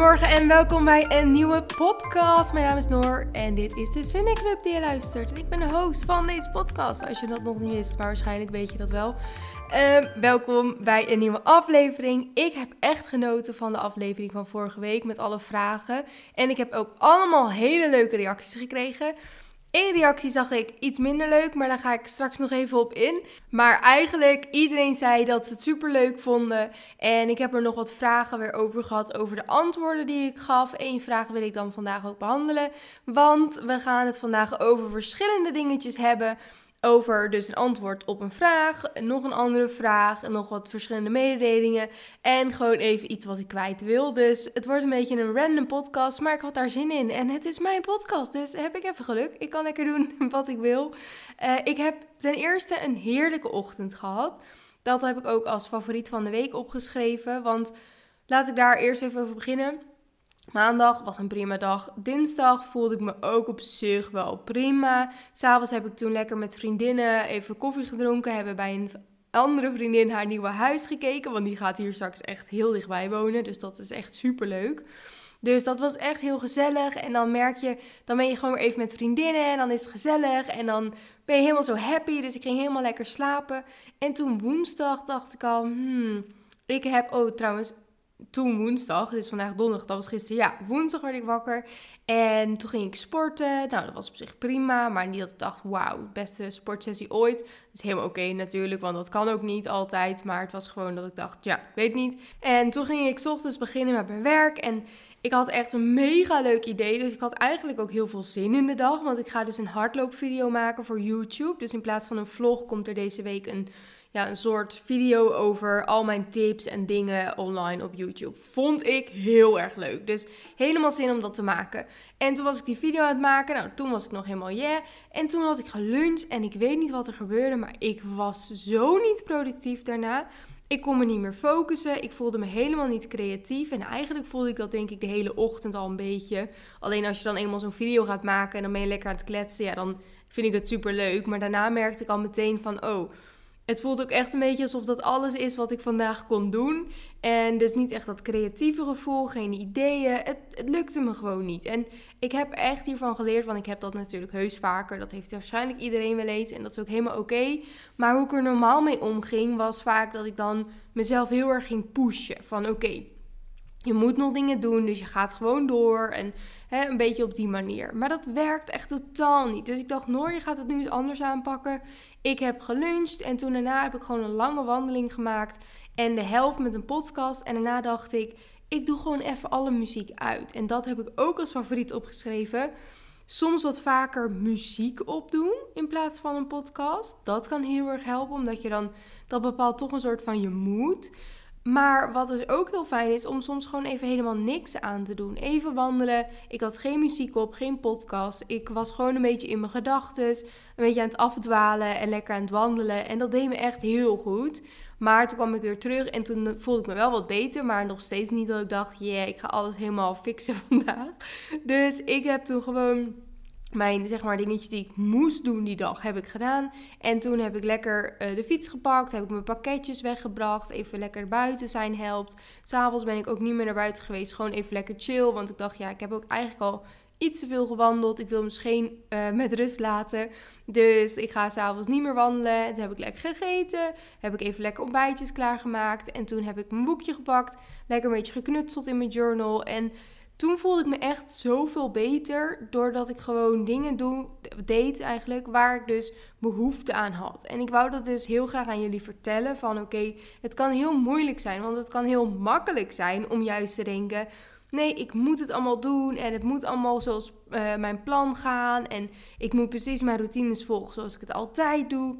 Goedemorgen en welkom bij een nieuwe podcast. Mijn naam is Noor en dit is de Sunny Club die je luistert. En ik ben de host van deze podcast, als je dat nog niet wist, maar waarschijnlijk weet je dat wel. Ehm, welkom bij een nieuwe aflevering. Ik heb echt genoten van de aflevering van vorige week met alle vragen. En ik heb ook allemaal hele leuke reacties gekregen. Eén reactie zag ik iets minder leuk, maar daar ga ik straks nog even op in. Maar eigenlijk, iedereen zei dat ze het super leuk vonden. En ik heb er nog wat vragen weer over gehad, over de antwoorden die ik gaf. Eén vraag wil ik dan vandaag ook behandelen. Want we gaan het vandaag over verschillende dingetjes hebben over dus een antwoord op een vraag, nog een andere vraag, nog wat verschillende mededelingen en gewoon even iets wat ik kwijt wil. Dus het wordt een beetje een random podcast, maar ik had daar zin in en het is mijn podcast, dus heb ik even geluk. Ik kan lekker doen wat ik wil. Uh, ik heb ten eerste een heerlijke ochtend gehad. Dat heb ik ook als favoriet van de week opgeschreven, want laat ik daar eerst even over beginnen. Maandag was een prima dag. Dinsdag voelde ik me ook op zich wel prima. S'avonds heb ik toen lekker met vriendinnen even koffie gedronken. Hebben bij een andere vriendin haar nieuwe huis gekeken. Want die gaat hier straks echt heel dichtbij wonen. Dus dat is echt super leuk. Dus dat was echt heel gezellig. En dan merk je, dan ben je gewoon weer even met vriendinnen. En dan is het gezellig. En dan ben je helemaal zo happy. Dus ik ging helemaal lekker slapen. En toen woensdag dacht ik al, hmm, ik heb, oh trouwens, toen woensdag, het is vandaag donderdag, dat was gisteren, ja, woensdag werd ik wakker. En toen ging ik sporten. Nou, dat was op zich prima, maar niet dat ik dacht, wauw, beste sportsessie ooit. Dat is helemaal oké natuurlijk, want dat kan ook niet altijd. Maar het was gewoon dat ik dacht, ja, ik weet niet. En toen ging ik ochtends beginnen met mijn werk en ik had echt een mega leuk idee. Dus ik had eigenlijk ook heel veel zin in de dag, want ik ga dus een hardloopvideo maken voor YouTube. Dus in plaats van een vlog komt er deze week een ja, een soort video over al mijn tips en dingen online op YouTube. Vond ik heel erg leuk. Dus helemaal zin om dat te maken. En toen was ik die video aan het maken. Nou, toen was ik nog helemaal yeah. En toen had ik geluncht en ik weet niet wat er gebeurde, maar ik was zo niet productief daarna. Ik kon me niet meer focussen. Ik voelde me helemaal niet creatief. En eigenlijk voelde ik dat denk ik de hele ochtend al een beetje. Alleen als je dan eenmaal zo'n video gaat maken en dan ben je lekker aan het kletsen, ja, dan vind ik het super leuk. Maar daarna merkte ik al meteen van, oh, het voelt ook echt een beetje alsof dat alles is wat ik vandaag kon doen. En dus niet echt dat creatieve gevoel, geen ideeën. Het, lukte me gewoon niet. En ik heb echt hiervan geleerd, want ik heb dat natuurlijk heus vaker. Dat heeft waarschijnlijk iedereen wel eens en dat is ook helemaal oké. Maar hoe ik er normaal mee omging, was vaak dat ik dan mezelf heel erg ging pushen. Van oké, je moet nog dingen doen, dus je gaat gewoon door. En hè, een beetje op die manier. Maar dat werkt echt totaal niet. Dus ik dacht, Noor, je gaat het nu eens anders aanpakken. Ik heb geluncht en toen daarna heb ik gewoon een lange wandeling gemaakt. En de helft met een podcast. En daarna dacht ik, ik doe gewoon even alle muziek uit. En dat heb ik ook als favoriet opgeschreven. Soms wat vaker muziek opdoen in plaats van een podcast. Dat kan heel erg helpen, omdat je dan dat bepaalt toch een soort van je moed. Maar wat dus ook heel fijn is, om soms gewoon even helemaal niks aan te doen. Even wandelen. Ik had geen muziek op, geen podcast. Ik was gewoon een beetje in mijn gedachten. Een beetje aan het afdwalen en lekker aan het wandelen. En dat deed me echt heel goed. Maar toen kwam ik weer terug en toen voelde ik me wel wat beter. Maar nog steeds niet dat ik dacht, yeah, ik ga alles helemaal fixen vandaag. Dus ik heb toen gewoon mijn zeg maar dingetjes die ik moest doen die dag heb ik gedaan. En toen heb ik lekker uh, de fiets gepakt, heb ik mijn pakketjes weggebracht, even lekker buiten zijn helpt. S'avonds ben ik ook niet meer naar buiten geweest, gewoon even lekker chill, want ik dacht ja, ik heb ook eigenlijk al iets te veel gewandeld. Ik wil misschien uh, met rust laten. Dus ik ga s'avonds niet meer wandelen. Toen heb ik lekker gegeten. Heb ik even lekker ontbijtjes klaargemaakt. En toen heb ik mijn boekje gepakt. Lekker een beetje geknutseld in mijn journal. En toen voelde ik me echt zoveel beter doordat ik gewoon dingen doe, deed eigenlijk waar ik dus behoefte aan had. En ik wou dat dus heel graag aan jullie vertellen van oké, het kan heel moeilijk zijn, want het kan heel makkelijk zijn om juist te denken nee, ik moet het allemaal doen en het moet allemaal zoals uh, mijn plan gaan en ik moet precies mijn routines volgen zoals ik het altijd doe.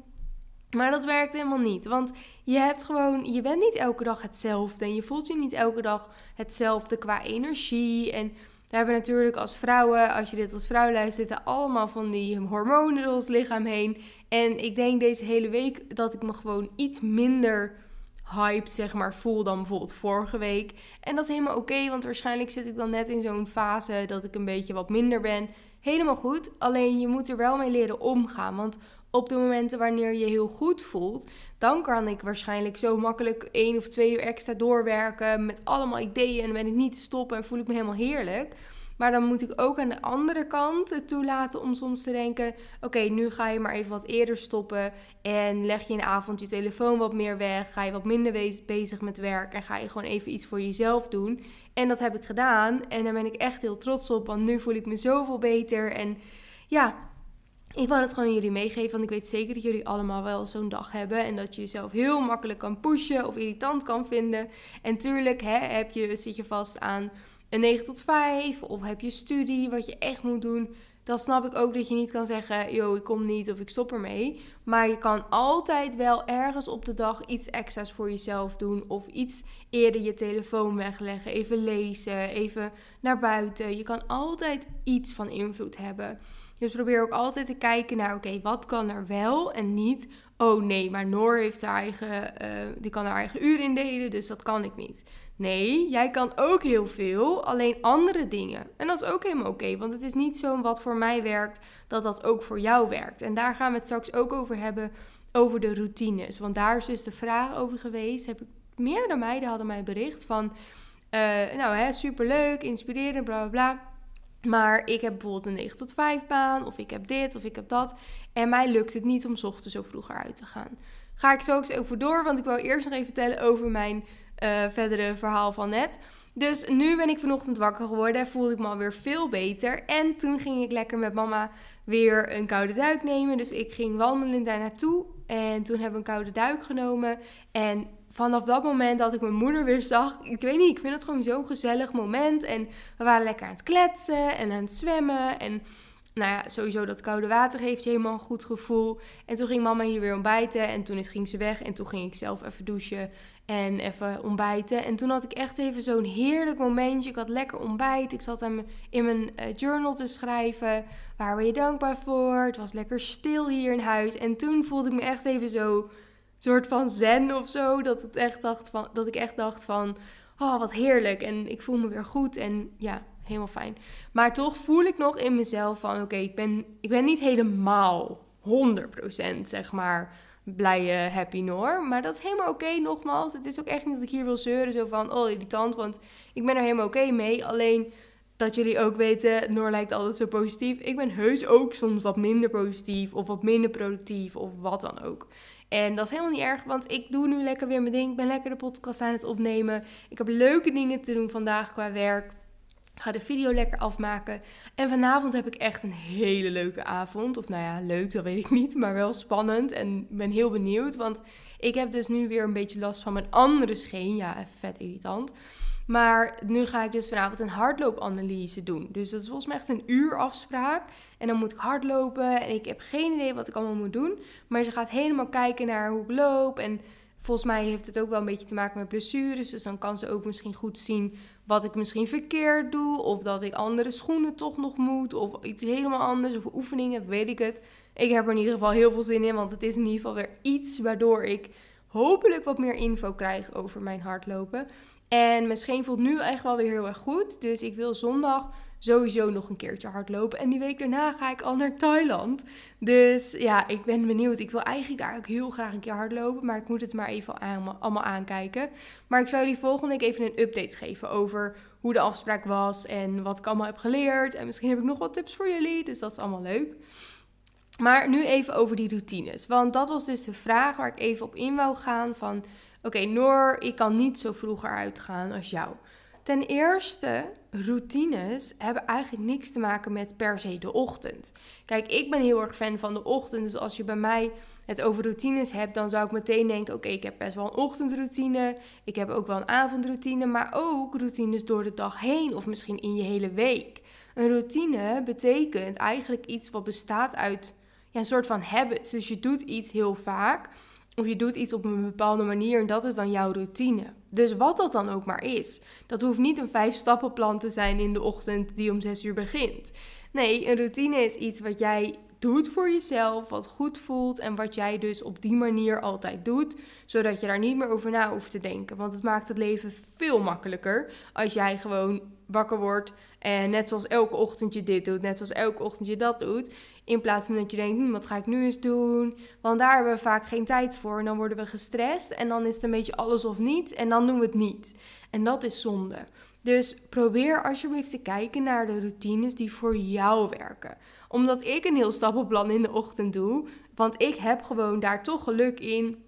Maar dat werkt helemaal niet. Want je hebt gewoon, je bent niet elke dag hetzelfde. En je voelt je niet elke dag hetzelfde qua energie. En we hebben natuurlijk als vrouwen, als je dit als vrouw luistert, zitten allemaal van die hormonen door ons lichaam heen. En ik denk deze hele week dat ik me gewoon iets minder hyped, zeg maar, voel dan bijvoorbeeld vorige week. En dat is helemaal oké, want waarschijnlijk zit ik dan net in zo'n fase dat ik een beetje wat minder ben. helemaal goed. Alleen je moet er wel mee leren omgaan. Want op de momenten wanneer je heel goed voelt, dan kan ik waarschijnlijk zo makkelijk één of twee uur extra doorwerken met allemaal ideeën en ben ik niet te stoppen en voel ik me helemaal heerlijk. Maar dan moet ik ook aan de andere kant het toelaten om soms te denken: oké, nu ga je maar even wat eerder stoppen. En leg je in de avond je telefoon wat meer weg. Ga je wat minder bezig met werk. En ga je gewoon even iets voor jezelf doen. En dat heb ik gedaan. En daar ben ik echt heel trots op. Want nu voel ik me zoveel beter. En ja, ik wil het gewoon aan jullie meegeven, want ik weet zeker dat jullie allemaal wel zo'n dag hebben. En dat je jezelf heel makkelijk kan pushen of irritant kan vinden. En tuurlijk hè, heb je, zit je vast aan een 9 tot 5 of heb je studie wat je echt moet doen. Dan snap ik ook dat je niet kan zeggen, yo, ik kom niet of ik stop ermee. Maar je kan altijd wel ergens op de dag iets extra's voor jezelf doen. Of iets eerder je telefoon wegleggen, even lezen, even naar buiten. Je kan altijd iets van invloed hebben. Dus probeer ook altijd te kijken naar, oké, wat kan er wel en niet. Oh nee, maar Noor heeft haar eigen, uh, die kan haar eigen uur indelen, dus dat kan ik niet. Nee, jij kan ook heel veel, alleen andere dingen. En dat is ook helemaal oké, want het is niet zo wat voor mij werkt, dat dat ook voor jou werkt. En daar gaan we het straks ook over hebben, over de routines. Want daar is dus de vraag over geweest. Heb ik, meerdere meiden hadden mij bericht van, uh, nou hè, superleuk, inspirerend, bla bla bla. Maar ik heb bijvoorbeeld een 9 tot 5 baan, of ik heb dit, of ik heb dat. En mij lukt het niet om ochtends zo vroeger uit te gaan. Ga ik zo eens over door, want ik wil eerst nog even vertellen over mijn uh, verdere verhaal van net. Dus nu ben ik vanochtend wakker geworden, voelde ik me alweer veel beter. En toen ging ik lekker met mama weer een koude duik nemen. Dus ik ging wandelen daar naartoe. En toen hebben we een koude duik genomen. En vanaf dat moment dat ik mijn moeder weer zag, ik weet niet, ik vind het gewoon zo'n gezellig moment. En we waren lekker aan het kletsen en aan het zwemmen. En nou ja, sowieso dat koude water heeft je helemaal een goed gevoel. En toen ging mama hier weer ontbijten en toen ging ze weg. En toen ging ik zelf even douchen en even ontbijten. En toen had ik echt even zo'n heerlijk momentje. Ik had lekker ontbijt. Ik zat in mijn uh, journal te schrijven. Waar ben je dankbaar voor? Het was lekker stil hier in huis. En toen voelde ik me echt even zo soort van zen of zo. Dat, het echt dacht van, dat ik echt dacht van, oh wat heerlijk. En ik voel me weer goed en ja, helemaal fijn. Maar toch voel ik nog in mezelf van, oké, ik, ben, ik ben niet helemaal 100% zeg maar blije happy Noor. Maar dat is helemaal oké, nogmaals. Het is ook echt niet dat ik hier wil zeuren, zo van, oh irritant, want ik ben er helemaal oké mee. Alleen dat jullie ook weten, Noor lijkt altijd zo positief. Ik ben heus ook soms wat minder positief of wat minder productief of wat dan ook. En dat is helemaal niet erg, want ik doe nu lekker weer mijn ding. Ik ben lekker de podcast aan het opnemen. Ik heb leuke dingen te doen vandaag qua werk. Ik ga de video lekker afmaken. En vanavond heb ik echt een hele leuke avond. Of nou ja, leuk, dat weet ik niet. Maar wel spannend. En ben heel benieuwd. Want ik heb dus nu weer een beetje last van mijn andere scheen. Ja, vet irritant. Maar nu ga ik dus vanavond een hardloopanalyse doen. Dus dat is volgens mij echt een uur afspraak. En dan moet ik hardlopen. En ik heb geen idee wat ik allemaal moet doen. Maar ze gaat helemaal kijken naar hoe ik loop. En volgens mij heeft het ook wel een beetje te maken met blessures. Dus dan kan ze ook misschien goed zien wat ik misschien verkeerd doe. Of dat ik andere schoenen toch nog moet. Of iets helemaal anders. Of oefeningen, weet ik het. Ik heb er in ieder geval heel veel zin in. Want het is in ieder geval weer iets waardoor ik hopelijk wat meer info krijg over mijn hardlopen. En mijn scheen voelt nu echt wel weer heel erg goed. Dus ik wil zondag sowieso nog een keertje hardlopen. En die week daarna ga ik al naar Thailand. Dus ja, ik ben benieuwd. Ik wil eigenlijk daar ook heel graag een keer hardlopen. Maar ik moet het maar even allemaal aankijken. Maar ik zou jullie volgende week even een update geven over hoe de afspraak was. En wat ik allemaal heb geleerd. En misschien heb ik nog wat tips voor jullie. Dus dat is allemaal leuk. Maar nu even over die routines. Want dat was dus de vraag waar ik even op in wou gaan. Van Oké, Noor, ik kan niet zo vroeger uitgaan als jou. Ten eerste, routines hebben eigenlijk niks te maken met per se de ochtend. Kijk, ik ben heel erg fan van de ochtend. Dus als je bij mij het over routines hebt, dan zou ik meteen denken: oké, ik heb best wel een ochtendroutine. Ik heb ook wel een avondroutine, maar ook routines door de dag heen of misschien in je hele week. Een routine betekent eigenlijk iets wat bestaat uit ja, een soort van habits. Dus je doet iets heel vaak. Of je doet iets op een bepaalde manier en dat is dan jouw routine. Dus wat dat dan ook maar is. Dat hoeft niet een vijf stappenplan te zijn in de ochtend die om zes uur begint. Nee, een routine is iets wat jij doet voor jezelf, wat goed voelt en wat jij dus op die manier altijd doet, zodat je daar niet meer over na hoeft te denken. Want het maakt het leven veel makkelijker als jij gewoon wakker wordt en net zoals elke ochtend je dit doet, net zoals elke ochtend je dat doet, in plaats van dat je denkt, hm, wat ga ik nu eens doen? Want daar hebben we vaak geen tijd voor en dan worden we gestrest en dan is het een beetje alles of niet en dan doen we het niet. En dat is zonde. Dus probeer alsjeblieft te kijken naar de routines die voor jou werken. Omdat ik een heel stappenplan in de ochtend doe, want ik heb gewoon daar toch geluk in.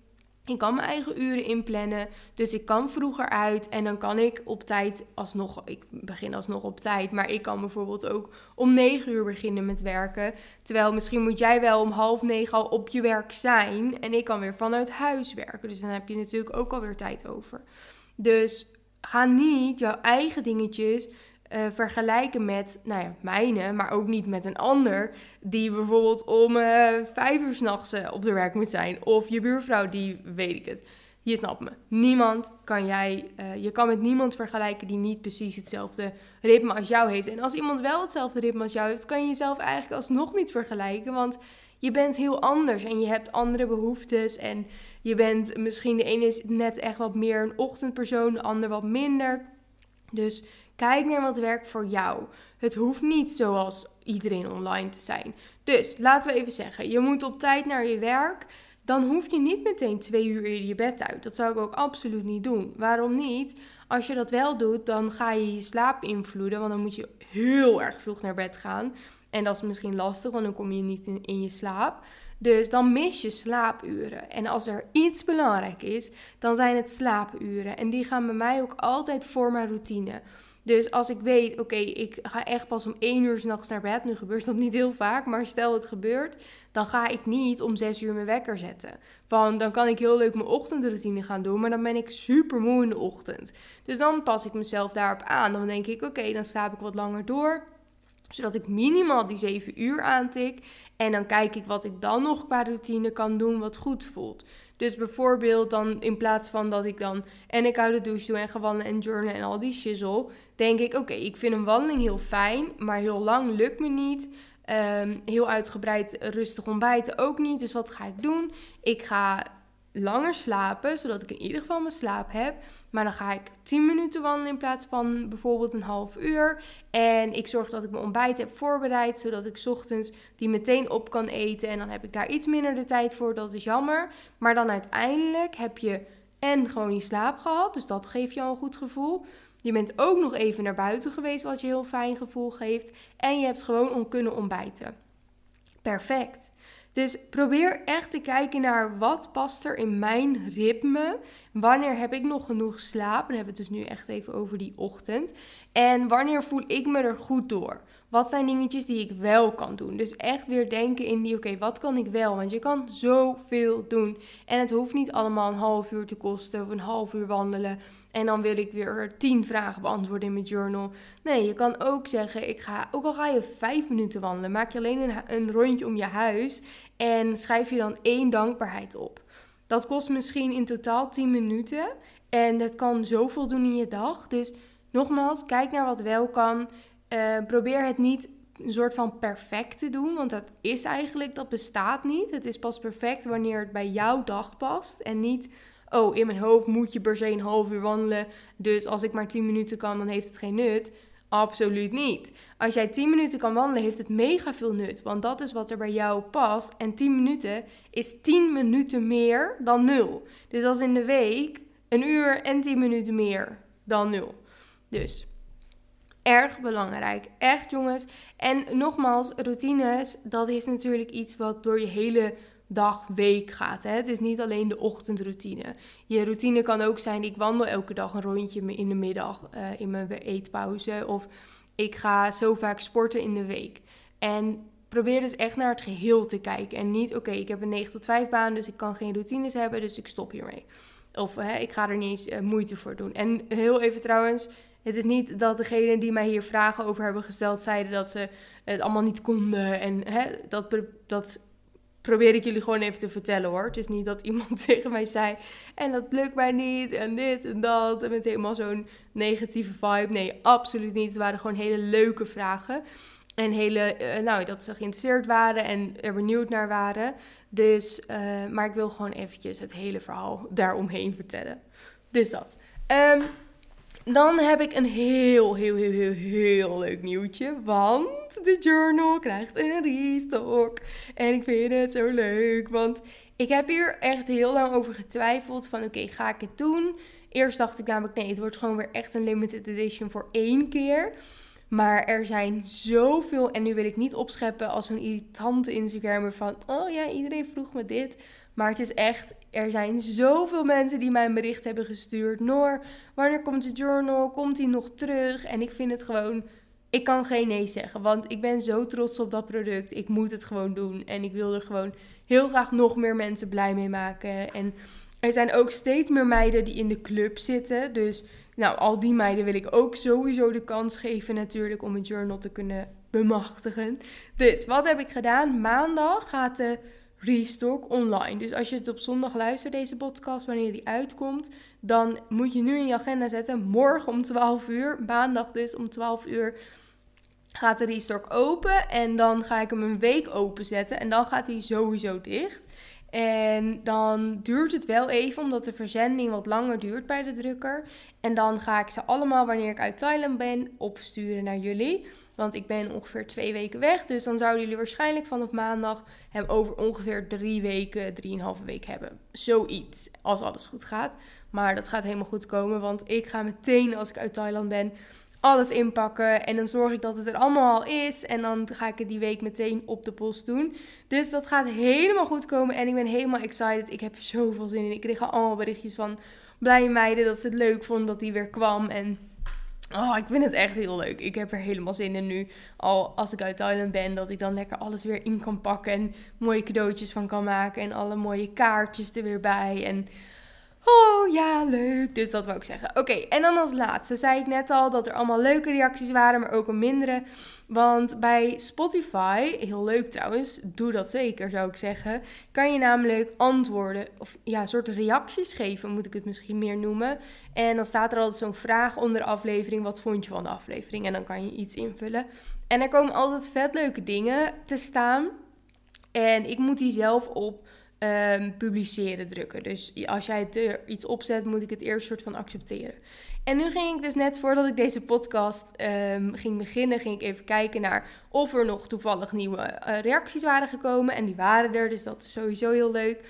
Ik kan mijn eigen uren inplannen, dus ik kan vroeger uit en dan kan ik op tijd alsnog, ik begin alsnog op tijd, maar ik kan bijvoorbeeld ook om 9 uur beginnen met werken. Terwijl misschien moet jij wel om half negen al op je werk zijn en ik kan weer vanuit huis werken. Dus dan heb je natuurlijk ook alweer tijd over. Dus ga niet jouw eigen dingetjes uh, vergelijken met, nou ja, mijne, maar ook niet met een ander. Die bijvoorbeeld om uh, vijf uur s'nachts uh, op de werk moet zijn. Of je buurvrouw, die weet ik het. Je snapt me. Niemand kan jij, je kan met niemand vergelijken die niet precies hetzelfde ritme als jou heeft. En als iemand wel hetzelfde ritme als jou heeft, kan je jezelf eigenlijk alsnog niet vergelijken. Want je bent heel anders en je hebt andere behoeftes. En je bent misschien de ene is net echt wat meer een ochtendpersoon, de ander wat minder. Dus kijk naar wat werkt voor jou. Het hoeft niet zoals iedereen online te zijn. Dus laten we even zeggen, je moet op tijd naar je werk. Dan hoef je niet meteen twee uur in je bed uit. Dat zou ik ook absoluut niet doen. Waarom niet? Als je dat wel doet, dan ga je je slaap invloeden. Want dan moet je heel erg vroeg naar bed gaan. En dat is misschien lastig, want dan kom je niet in, je slaap. Dus dan mis je slaapuren. En als er iets belangrijk is, dan zijn het slaapuren. En die gaan bij mij ook altijd voor mijn routine. Dus als ik weet, oké, ik ga echt pas om 1 uur s'nachts naar bed. Nu gebeurt dat niet heel vaak, maar stel het gebeurt. Dan ga ik niet om 6 uur mijn wekker zetten. Want dan kan ik heel leuk mijn ochtendroutine gaan doen. Maar dan ben ik super moe in de ochtend. Dus dan pas ik mezelf daarop aan. Dan denk ik, oké, dan slaap ik wat langer door zodat ik minimaal die 7 uur aantik. En dan kijk ik wat ik dan nog qua routine kan doen wat goed voelt. Dus bijvoorbeeld dan in plaats van dat ik dan en ik uit de douche doe en ga en journalen en al die shizzle, denk ik oké, ik vind een wandeling heel fijn, maar heel lang lukt me niet. Um, heel uitgebreid rustig ontbijten ook niet. Dus wat ga ik doen? Ik ga langer slapen, zodat ik in ieder geval mijn slaap heb. Maar dan ga ik 10 minuten wandelen in plaats van bijvoorbeeld een half uur. En ik zorg dat ik mijn ontbijt heb voorbereid, zodat ik ochtends die meteen op kan eten. En dan heb ik daar iets minder de tijd voor, dat is jammer. Maar dan uiteindelijk heb je en gewoon je slaap gehad, dus dat geeft je al een goed gevoel. Je bent ook nog even naar buiten geweest, wat je heel fijn gevoel geeft. En je hebt gewoon kunnen ontbijten. Perfect. Dus probeer echt te kijken naar wat past er in mijn ritme. Wanneer heb ik nog genoeg slaap? Dan hebben we het dus nu echt even over die ochtend. En wanneer voel ik me er goed door? Wat zijn dingetjes die ik wel kan doen? Dus echt weer denken in die, oké, wat kan ik wel? Want je kan zoveel doen. En het hoeft niet allemaal een half uur te kosten of een half uur wandelen. En dan wil ik weer tien vragen beantwoorden in mijn journal. Nee, je kan ook zeggen, ik ga, ook al ga je vijf minuten wandelen, maak je alleen een, een rondje om je huis en schrijf je dan één dankbaarheid op. Dat kost misschien in totaal 10 minuten en dat kan zoveel doen in je dag. Dus nogmaals, kijk naar wat wel kan. Uh, probeer het niet een soort van perfect te doen, want dat is eigenlijk, dat bestaat niet. Het is pas perfect wanneer het bij jouw dag past en niet oh, in mijn hoofd moet je per se een half uur wandelen. Dus als ik maar 10 minuten kan, dan heeft het geen nut. Absoluut niet. Als jij 10 minuten kan wandelen, heeft het mega veel nut. Want dat is wat er bij jou past. En 10 minuten is 10 minuten meer dan 0. Dus als in de week een uur en 10 minuten meer dan 0. Dus erg belangrijk. Echt jongens. En nogmaals, routines, dat is natuurlijk iets wat door je hele dag, week gaat. Hè? Het is niet alleen de ochtendroutine. Je routine kan ook zijn, ik wandel elke dag een rondje in de middag uh, in mijn eetpauze. Of ik ga zo vaak sporten in de week. En probeer dus echt naar het geheel te kijken. En niet, oké, ik heb een 9 tot 5 baan, dus ik kan geen routines hebben, dus ik stop hiermee. Of hè, ik ga er niet eens uh, moeite voor doen. En heel even trouwens, het is niet dat degenen die mij hier vragen over hebben gesteld zeiden dat ze het allemaal niet konden. En hè, dat, dat probeer ik jullie gewoon even te vertellen hoor. Het is niet dat iemand tegen mij zei en dat lukt mij niet en dit en dat en met helemaal zo'n negatieve vibe. Nee, absoluut niet. Het waren gewoon hele leuke vragen. En hele, nou, dat ze geïnteresseerd waren en er benieuwd naar waren. Dus, maar ik wil gewoon eventjes het hele verhaal daaromheen vertellen. Dus dat. Um, dan heb ik een heel, heel, heel, heel, heel leuk nieuwtje. Want de journal krijgt een restock. En ik vind het zo leuk. Want ik heb hier echt heel lang over getwijfeld. Van oké, ga ik het doen? Eerst dacht ik namelijk nee, het wordt gewoon weer echt een limited edition voor één keer. Maar er zijn zoveel, en nu wil ik niet opscheppen als zo'n irritante Instagrammer van, oh ja, iedereen vroeg me dit. Maar het is echt, er zijn zoveel mensen die mij een bericht hebben gestuurd. Noor, wanneer komt de journal? Komt hij nog terug? En ik vind het gewoon, ik kan geen nee zeggen. Want ik ben zo trots op dat product. Ik moet het gewoon doen. En ik wil er gewoon heel graag nog meer mensen blij mee maken. En er zijn ook steeds meer meiden die in de club zitten. Dus nou, al die meiden wil ik ook sowieso de kans geven natuurlijk om een journal te kunnen bemachtigen. Dus wat heb ik gedaan? Maandag gaat de restock online. Dus als je het op zondag luistert, deze podcast, wanneer die uitkomt, dan moet je nu in je agenda zetten. Morgen om 12 uur, maandag dus om 12 uur, gaat de restock open. En dan ga ik hem een week openzetten. En dan gaat hij sowieso dicht. En dan duurt het wel even, omdat de verzending wat langer duurt bij de drukker. En dan ga ik ze allemaal, wanneer ik uit Thailand ben, opsturen naar jullie. Want ik ben ongeveer twee weken weg. Dus dan zouden jullie waarschijnlijk vanaf maandag hem over ongeveer drie weken, drieënhalve week hebben. Zoiets, als alles goed gaat. Maar dat gaat helemaal goed komen, want ik ga meteen als ik uit Thailand ben alles inpakken. En dan zorg ik dat het er allemaal al is. En dan ga ik het die week meteen op de post doen. Dus dat gaat helemaal goed komen. En ik ben helemaal excited. Ik heb zoveel zin in. Ik kreeg al allemaal berichtjes van blije meiden dat ze het leuk vonden dat hij weer kwam. En Oh, ik vind het echt heel leuk. Ik heb er helemaal zin in nu. Al als ik uit Thailand ben, dat ik dan lekker alles weer in kan pakken. En mooie cadeautjes van kan maken. En alle mooie kaartjes er weer bij. En Oh ja, leuk. Dus dat wou ik zeggen. Oké, en dan als laatste zei ik net al dat er allemaal leuke reacties waren, maar ook een mindere. Want bij Spotify, heel leuk trouwens, doe dat zeker zou ik zeggen, kan je namelijk antwoorden, of ja, soort reacties geven, moet ik het misschien meer noemen. En dan staat er altijd zo'n vraag onder de aflevering, wat vond je van de aflevering? En dan kan je iets invullen. En er komen altijd vet leuke dingen te staan. En ik moet die zelf op um, publiceren drukken. Dus als jij er iets opzet, moet ik het eerst soort van accepteren. En nu ging ik dus net voordat ik deze podcast um, ging beginnen, ging ik even kijken naar of er nog toevallig nieuwe uh, reacties waren gekomen. En die waren er, dus dat is sowieso heel leuk.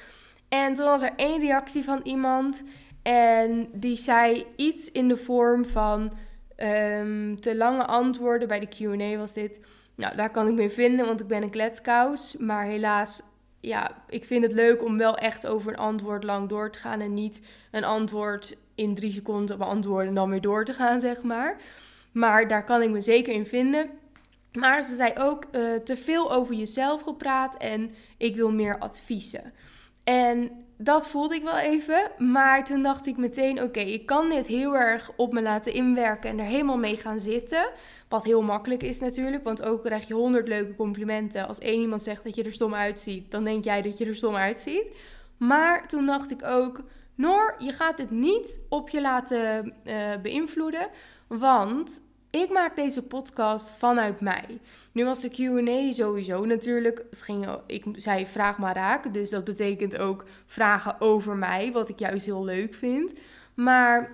En toen was er één reactie van iemand en die zei iets in de vorm van um, te lange antwoorden. Bij de Q&A was dit. Nou, daar kan ik mee vinden, want ik ben een kletskous. Maar helaas ja, ik vind het leuk om wel echt over een antwoord lang door te gaan. En niet een antwoord in drie seconden beantwoorden en dan weer door te gaan, zeg maar. Maar daar kan ik me zeker in vinden. Maar ze zei ook uh, te veel over jezelf gepraat en ik wil meer adviezen. En dat voelde ik wel even. Maar toen dacht ik meteen: oké, ik kan dit heel erg op me laten inwerken en er helemaal mee gaan zitten. Wat heel makkelijk is natuurlijk, want ook krijg je honderd leuke complimenten. Als één iemand zegt dat je er stom uitziet, dan denk jij dat je er stom uitziet. Maar toen dacht ik ook: Noor, je gaat dit niet op je laten uh, beïnvloeden. Want ik maak deze podcast vanuit mij. Nu was de QA sowieso natuurlijk. Het ging, ik zei vraag maar raak. Dus dat betekent ook vragen over mij. Wat ik juist heel leuk vind. Maar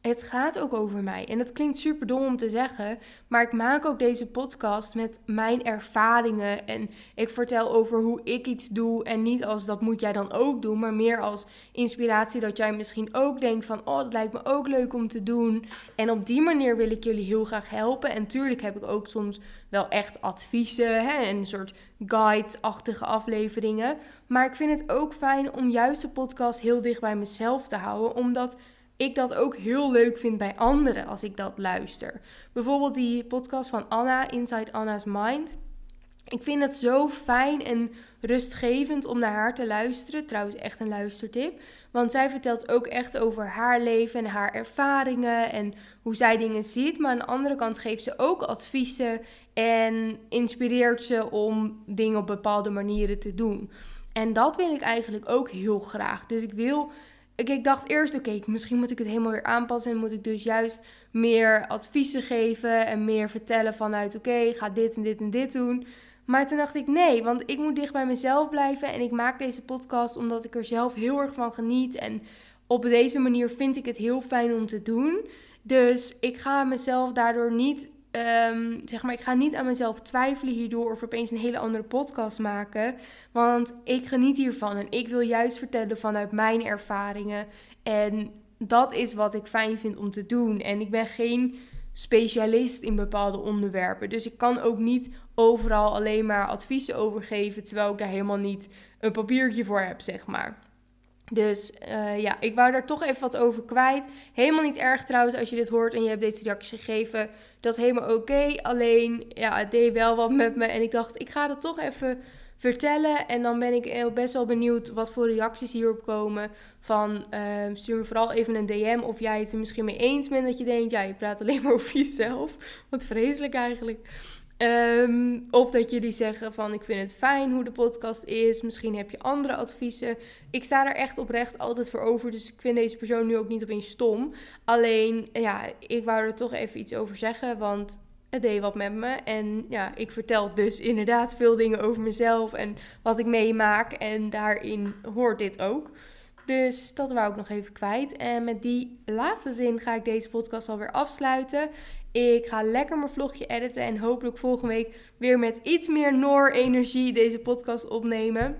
het gaat ook over mij. En het klinkt super dom om te zeggen, maar ik maak ook deze podcast met mijn ervaringen. En ik vertel over hoe ik iets doe. En niet als dat moet jij dan ook doen, maar meer als inspiratie dat jij misschien ook denkt van, oh, dat lijkt me ook leuk om te doen. En op die manier wil ik jullie heel graag helpen. En tuurlijk heb ik ook soms wel echt adviezen hè, en een soort guides-achtige afleveringen. Maar ik vind het ook fijn om juist de podcast heel dicht bij mezelf te houden, omdat ik dat ook heel leuk vind bij anderen als ik dat luister. Bijvoorbeeld die podcast van Anna, Inside Anna's Mind. Ik vind het zo fijn en rustgevend om naar haar te luisteren. Trouwens, echt een luistertip. Want zij vertelt ook echt over haar leven en haar ervaringen en hoe zij dingen ziet. Maar aan de andere kant geeft ze ook adviezen en inspireert ze om dingen op bepaalde manieren te doen. En dat wil ik eigenlijk ook heel graag. Dus ik wil ik dacht eerst, oké, misschien moet ik het helemaal weer aanpassen. En moet ik dus juist meer adviezen geven en meer vertellen vanuit, oké, ga dit en dit en dit doen. Maar toen dacht ik, nee, want ik moet dicht bij mezelf blijven. En ik maak deze podcast omdat ik er zelf heel erg van geniet. En op deze manier vind ik het heel fijn om te doen. Dus ik ga mezelf daardoor niet Um, zeg maar, ik ga niet aan mezelf twijfelen hierdoor of opeens een hele andere podcast maken. Want ik geniet hiervan en ik wil juist vertellen vanuit mijn ervaringen. En dat is wat ik fijn vind om te doen. En ik ben geen specialist in bepaalde onderwerpen. Dus ik kan ook niet overal alleen maar adviezen over geven, terwijl ik daar helemaal niet een papiertje voor heb, zeg maar. Dus uh, ja, ik wou daar toch even wat over kwijt. Helemaal niet erg trouwens als je dit hoort en je hebt deze reactie gegeven. Dat is helemaal oké. Alleen, ja, het deed wel wat met me. En ik dacht, ik ga dat toch even vertellen. En dan ben ik best wel benieuwd wat voor reacties hierop komen. Van uh, stuur me vooral even een DM of jij het er misschien mee eens bent. Dat je denkt, ja, je praat alleen maar over jezelf. Wat vreselijk eigenlijk. Um, of dat jullie zeggen van ik vind het fijn hoe de podcast is. Misschien heb je andere adviezen. Ik sta er echt oprecht altijd voor over. Dus ik vind deze persoon nu ook niet opeens stom. Alleen, ja, ik wou er toch even iets over zeggen. Want het deed wat met me. En ja, ik vertel dus inderdaad veel dingen over mezelf en wat ik meemaak. En daarin hoort dit ook. Dus dat wou ik nog even kwijt. En met die laatste zin ga ik deze podcast alweer afsluiten. Ik ga lekker mijn vlogje editen en hopelijk volgende week weer met iets meer Noor-energie deze podcast opnemen.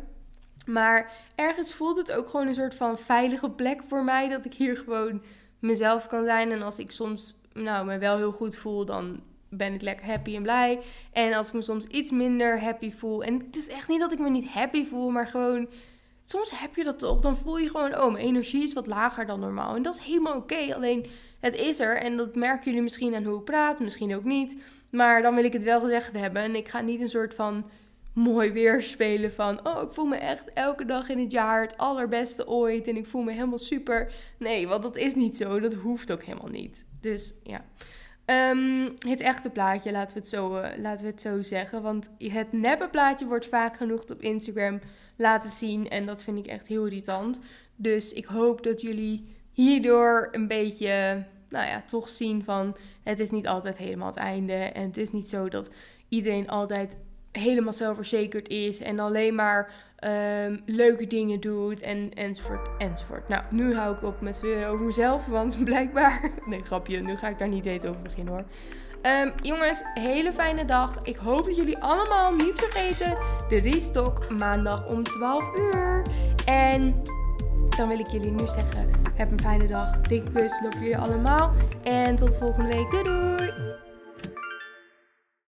Maar ergens voelt het ook gewoon een soort van veilige plek voor mij. Dat ik hier gewoon mezelf kan zijn. En als ik soms nou, me wel heel goed voel, dan ben ik lekker happy en blij. En als ik me soms iets minder happy voel. En het is echt niet dat ik me niet happy voel, maar gewoon soms heb je dat toch. Dan voel je gewoon, oh, mijn energie is wat lager dan normaal. En dat is helemaal oké. Alleen het is er. En dat merken jullie misschien aan hoe ik praat, misschien ook niet. Maar dan wil ik het wel gezegd hebben. En ik ga niet een soort van mooi weer spelen van... oh, ik voel me echt elke dag in het jaar het allerbeste ooit... en ik voel me helemaal super. Nee, want dat is niet zo. Dat hoeft ook helemaal niet. Dus ja... Um, het echte plaatje, laten we, het zo, uh, laten we het zo zeggen. Want het neppe plaatje wordt vaak genoeg op Instagram laten zien. En dat vind ik echt heel irritant. Dus ik hoop dat jullie hierdoor een beetje, nou ja, toch zien van... Het is niet altijd helemaal het einde. En het is niet zo dat iedereen altijd helemaal zelfverzekerd is. En alleen maar um, leuke dingen doet en enzovoort enzovoort. Nou, nu hou ik op met weer over mezelf, want blijkbaar... Nee, grapje, nu ga ik daar niet eten over beginnen hoor. Um, jongens, hele fijne dag. Ik hoop dat jullie allemaal niet vergeten de restock maandag om 12 uur. En dan wil ik jullie nu zeggen, heb een fijne dag. Dikke kus, love jullie allemaal. En tot volgende week. Doei doei!